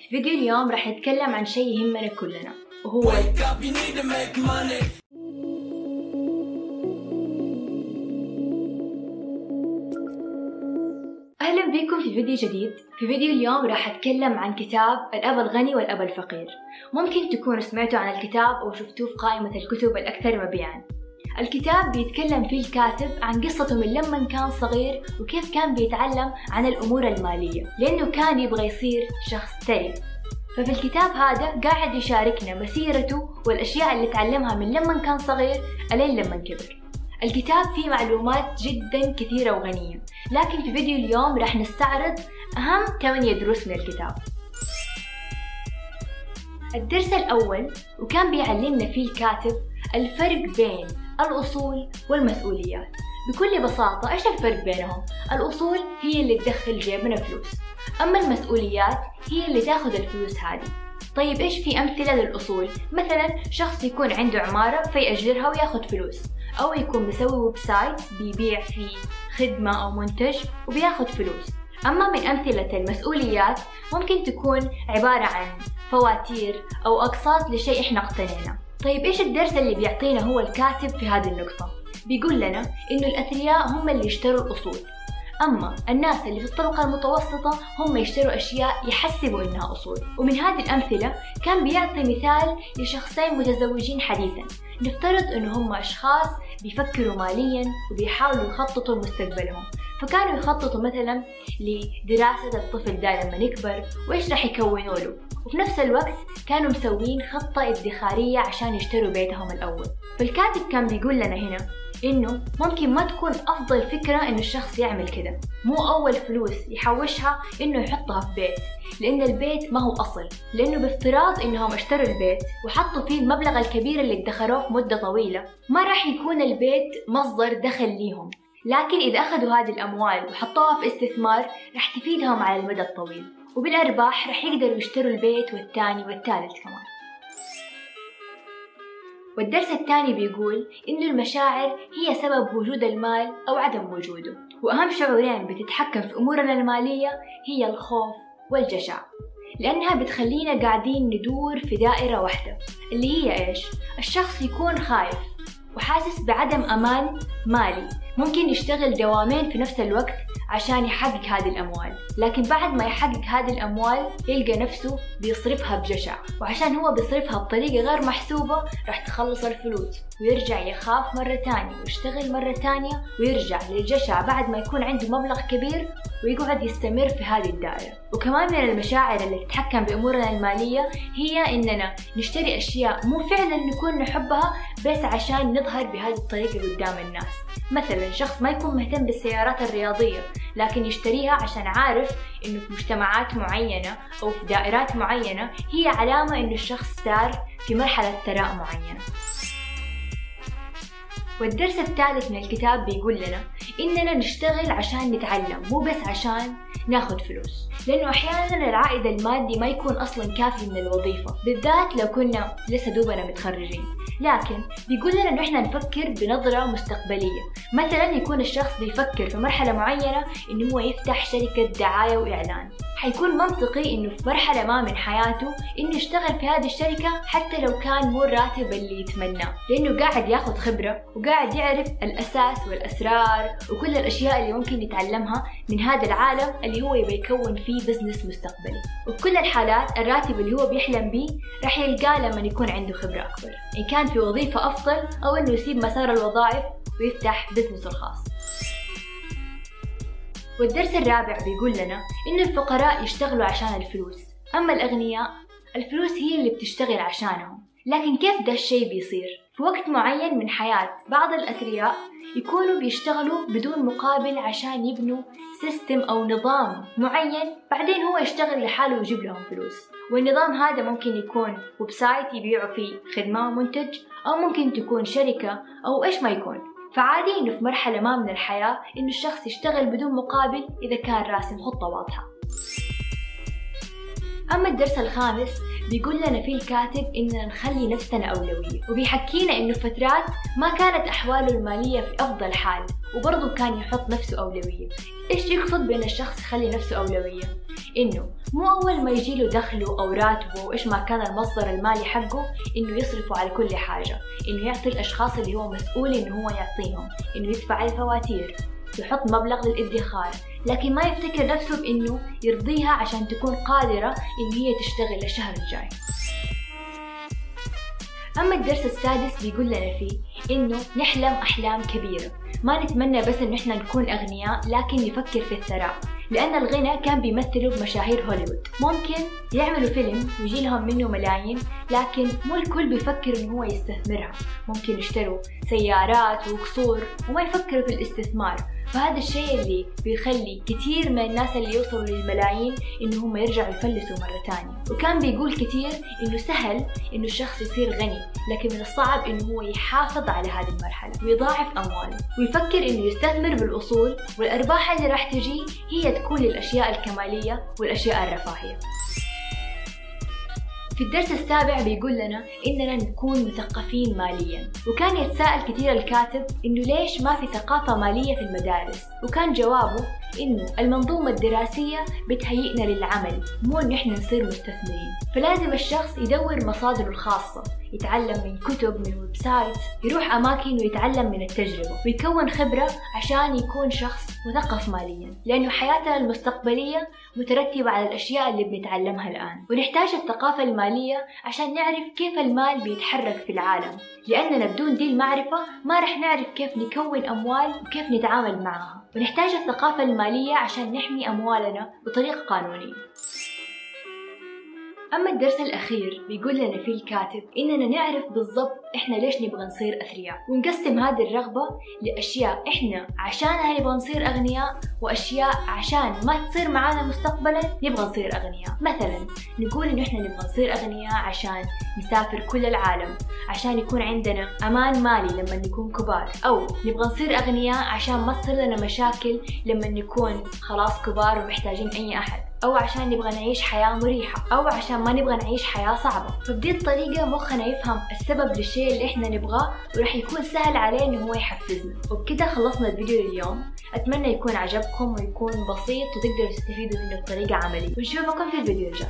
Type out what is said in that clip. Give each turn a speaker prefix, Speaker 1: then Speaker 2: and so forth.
Speaker 1: في فيديو اليوم راح نتكلم عن شيء يهمنا كلنا وهو أهلا بكم في فيديو جديد. في فيديو اليوم راح أتكلم عن كتاب الأب الغني والأب الفقير. ممكن تكونوا سمعتوا عن الكتاب أو شفتوه في قائمة الكتب الأكثر مبيعاً. الكتاب بيتكلم فيه الكاتب عن قصته من لما كان صغير وكيف كان بيتعلم عن الأمور المالية لأنه كان يبغى يصير شخص ثري. ففي الكتاب هذا قاعد يشاركنا مسيرته والأشياء اللي تعلمها من لما كان صغير ألين لما كبر. الكتاب فيه معلومات جدا كثيرة وغنية لكن في فيديو اليوم راح نستعرض أهم 8 دروس من الكتاب. الدرس الأول وكان بيعلمنا فيه الكاتب الفرق بين الأصول والمسؤوليات. بكل بساطة إيش الفرق بينهم؟ الأصول هي اللي تدخل جيبنا فلوس. أما المسؤوليات هي اللي تاخذ الفلوس هذه. طيب إيش في أمثلة للأصول؟ مثلا شخص يكون عنده عمارة فيأجرها وياخذ فلوس. أو يكون مسوي website بيبيع فيه خدمة أو منتج وبياخذ فلوس. أما من أمثلة المسؤوليات ممكن تكون عبارة عن فواتير أو أقساط لشيء إحنا اقتنيناه. طيب إيش الدرس اللي بيعطينا هو الكاتب في هذه النقطة؟ بيقول لنا إنه الأثرياء هم اللي يشتروا الأصول. أما الناس اللي في الطبقة المتوسطة هم يشتروا أشياء يحسبوا إنها أصول. ومن هذه الأمثلة كان بيعطي مثال لشخصين متزوجين حديثا. نفترض إنه هم أشخاص بيفكروا ماليا وبيحاولوا يخططوا لمستقبلهم. فكانوا يخططوا مثلا لدراسة الطفل ده لما يكبر وإيش راح يكونوا له. وفي نفس الوقت كانوا مسوين خطة إدخارية عشان يشتروا بيتهم الأول. فالكاتب كان بيقول لنا هنا إنه ممكن ما تكون أفضل فكرة إنه الشخص يعمل كده. مو أول فلوس يحوشها إنه يحطها في بيت لأن البيت ما هو أصل. لأنه بافتراض إنهم اشتروا البيت وحطوا فيه المبلغ الكبير اللي ادخروه في مدة طويلة ما راح يكون البيت مصدر دخل ليهم. لكن إذا أخذوا هذه الأموال وحطوها في استثمار راح تفيدهم على المدى الطويل. وبالأرباح راح يقدروا يشتروا البيت والثاني والثالث كمان. والدرس الثاني بيقول إنه المشاعر هي سبب وجود المال أو عدم وجوده. وأهم شعورين بتتحكم في أمورنا المالية هي الخوف والجشع. لأنها بتخلينا قاعدين ندور في دائرة واحدة اللي هي إيش؟ الشخص يكون خايف. وحاسس بعدم أمان مالي. ممكن يشتغل دوامين في نفس الوقت عشان يحقق هذه الأموال. لكن بعد ما يحقق هذه الأموال يلقى نفسه بيصرفها بجشع. وعشان هو بيصرفها بطريقة غير محسوبة راح تخلص الفلوس ويرجع يخاف مرة تانية ويشتغل مرة تانية ويرجع للجشع بعد ما يكون عنده مبلغ كبير ويقعد يستمر في هذه الدائرة. وكمان من المشاعر اللي تتحكم بأمورنا المالية هي إننا نشتري أشياء مو فعلا نكون نحبها بس عشان نظهر بهذه الطريقة قدام الناس. مثلا شخص ما يكون مهتم بالسيارات الرياضية لكن يشتريها عشان عارف إنه في مجتمعات معينة أو في دائرات معينة هي علامة إنه الشخص صار في مرحلة ثراء معينة. والدرس الثالث من الكتاب بيقول لنا إننا نشتغل عشان نتعلم مو بس عشان ناخد فلوس. لأنه أحيانا العائد المادي ما يكون أصلا كافي من الوظيفة بالذات لو كنا لسه دوبنا متخرجين. لكن بيقول لنا إنه إحنا نفكر بنظرة مستقبلية. مثلا يكون الشخص بيفكر في مرحلة معينة إنه هو يفتح شركة دعاية وإعلان. حيكون منطقي إنه في مرحلة ما من حياته إنه يشتغل في هذه الشركة حتى لو كان مو الراتب اللي يتمناه. لأنه قاعد ياخذ خبرة وقاعد يعرف الأساس والأسرار وكل الأشياء اللي ممكن يتعلمها من هذا العالم اللي هو يبي يكون فيه بزنس مستقبلي. وفي كل الحالات الراتب اللي هو بيحلم بيه راح يلقاه لما يكون عنده خبرة أكبر. إن كان في وظيفة أفضل أو إنه يسيب مسار الوظائف ويفتح business ه الخاص. والدرس الرابع بيقول لنا إن الفقراء يشتغلوا عشان الفلوس. أما الأغنياء الفلوس هي اللي بتشتغل عشانهم. لكن كيف ده الشيء بيصير؟ في وقت معين من حياة بعض الأثرياء يكونوا بيشتغلوا بدون مقابل عشان يبنوا system أو نظام معين بعدين هو يشتغل لحاله ويجيب لهم فلوس. والنظام هذا ممكن يكون website يبيعوا فيه خدمة ومنتج أو ممكن تكون شركة أو إيش ما يكون. فعادي إنه في مرحلة ما من الحياة إنه الشخص يشتغل بدون مقابل إذا كان راسم خطة واضحة أما الدرس الخامس بيقول لنا فيه الكاتب إننا نخلي نفسنا أولوية وبيحكينا إنه فترات ما كانت أحواله المالية في أفضل حال وبرضه كان يحط نفسه أولوية إيش يقصد بأن الشخص يخلي نفسه أولوية؟ إنه مو أول ما يجيله دخله أو راتبه وإيش ما كان المصدر المالي حقه إنه يصرفه على كل حاجة إنه يعطي الأشخاص اللي هو مسؤول إنه هو يعطيهم إنه يدفع الفواتير يحط مبلغ للادخار لكن ما يفتكر نفسه بإنه يرضيها عشان تكون قادرة إن هي تشتغل الشهر الجاي. أما الدرس السادس بيقول لنا فيه إنه نحلم أحلام كبيرة. ما نتمنى بس إنه إحنا نكون أغنياء لكن نفكر في الثراء. لأن الغنى كان بيمثلوا بمشاهير هوليوود. ممكن يعملوا فيلم ويجي لهم منه ملايين لكن مو الكل بيفكر إنه هو يستثمرها. ممكن يشتروا سيارات وقصور وما يفكروا في الاستثمار. فهذا الشيء اللي بيخلي كثير من الناس اللي يوصلوا للملايين إنه هم يرجعوا يفلسوا مرة تانية وكان بيقول كثير إنه سهل إنه الشخص يصير غني لكن من الصعب إنه هو يحافظ على هذه المرحلة ويضاعف أمواله ويفكر إنه يستثمر بالأصول والأرباح اللي راح تجي هي تكون للأشياء الكمالية والأشياء الرفاهية. في الدرس السابع بيقول لنا إننا نكون مثقفين ماليا. وكان يتساءل كثير الكاتب إنه ليش ما في ثقافة مالية في المدارس؟ وكان جوابه إنه المنظومة الدراسية بتهيئنا للعمل مو إن إحنا نصير مستثمرين. فلازم الشخص يدور مصادره الخاصة يتعلم من كتب من website يروح أماكن ويتعلم من التجربة ويكون خبرة عشان يكون شخص مثقف ماليا. لأنه حياتنا المستقبلية مترتبة على الأشياء اللي بنتعلمها الآن. ونحتاج الثقافة المالية عشان نعرف كيف المال بيتحرك في العالم. لأننا بدون دي المعرفة ما رح نعرف كيف نكون أموال وكيف نتعامل معها. ونحتاج الثقافة المالية عشان نحمي أموالنا بطريقة قانونية أما الدرس الأخير بيقول لنا فيه الكاتب إننا نعرف بالضبط إحنا ليش نبغى نصير أثرياء. ونقسم هذه الرغبة لأشياء إحنا عشانها نبغى نصير أغنياء وأشياء عشان ما تصير معانا مستقبلا نبغى نصير أغنياء. مثلا نقول إنه إحنا نبغى نصير أغنياء عشان نسافر كل العالم عشان يكون عندنا أمان مالي لما نكون كبار أو نبغى نصير أغنياء عشان ما تصير لنا مشاكل لما نكون خلاص كبار ومحتاجين أي أحد أو عشان نبغى نعيش حياة مريحة أو عشان ما نبغى نعيش حياة صعبة. فبدي الطريقة مخنا يفهم السبب للشيء اللي إحنا نبغاه ورح يكون سهل عليه إنه هو يحفزنا. وبكده خلصنا الفيديو اليوم أتمنى يكون عجبكم. ويكون بسيط وتقدروا تستفيدوا منه بطريقة عملية. ونشوفكم في الفيديو الجاي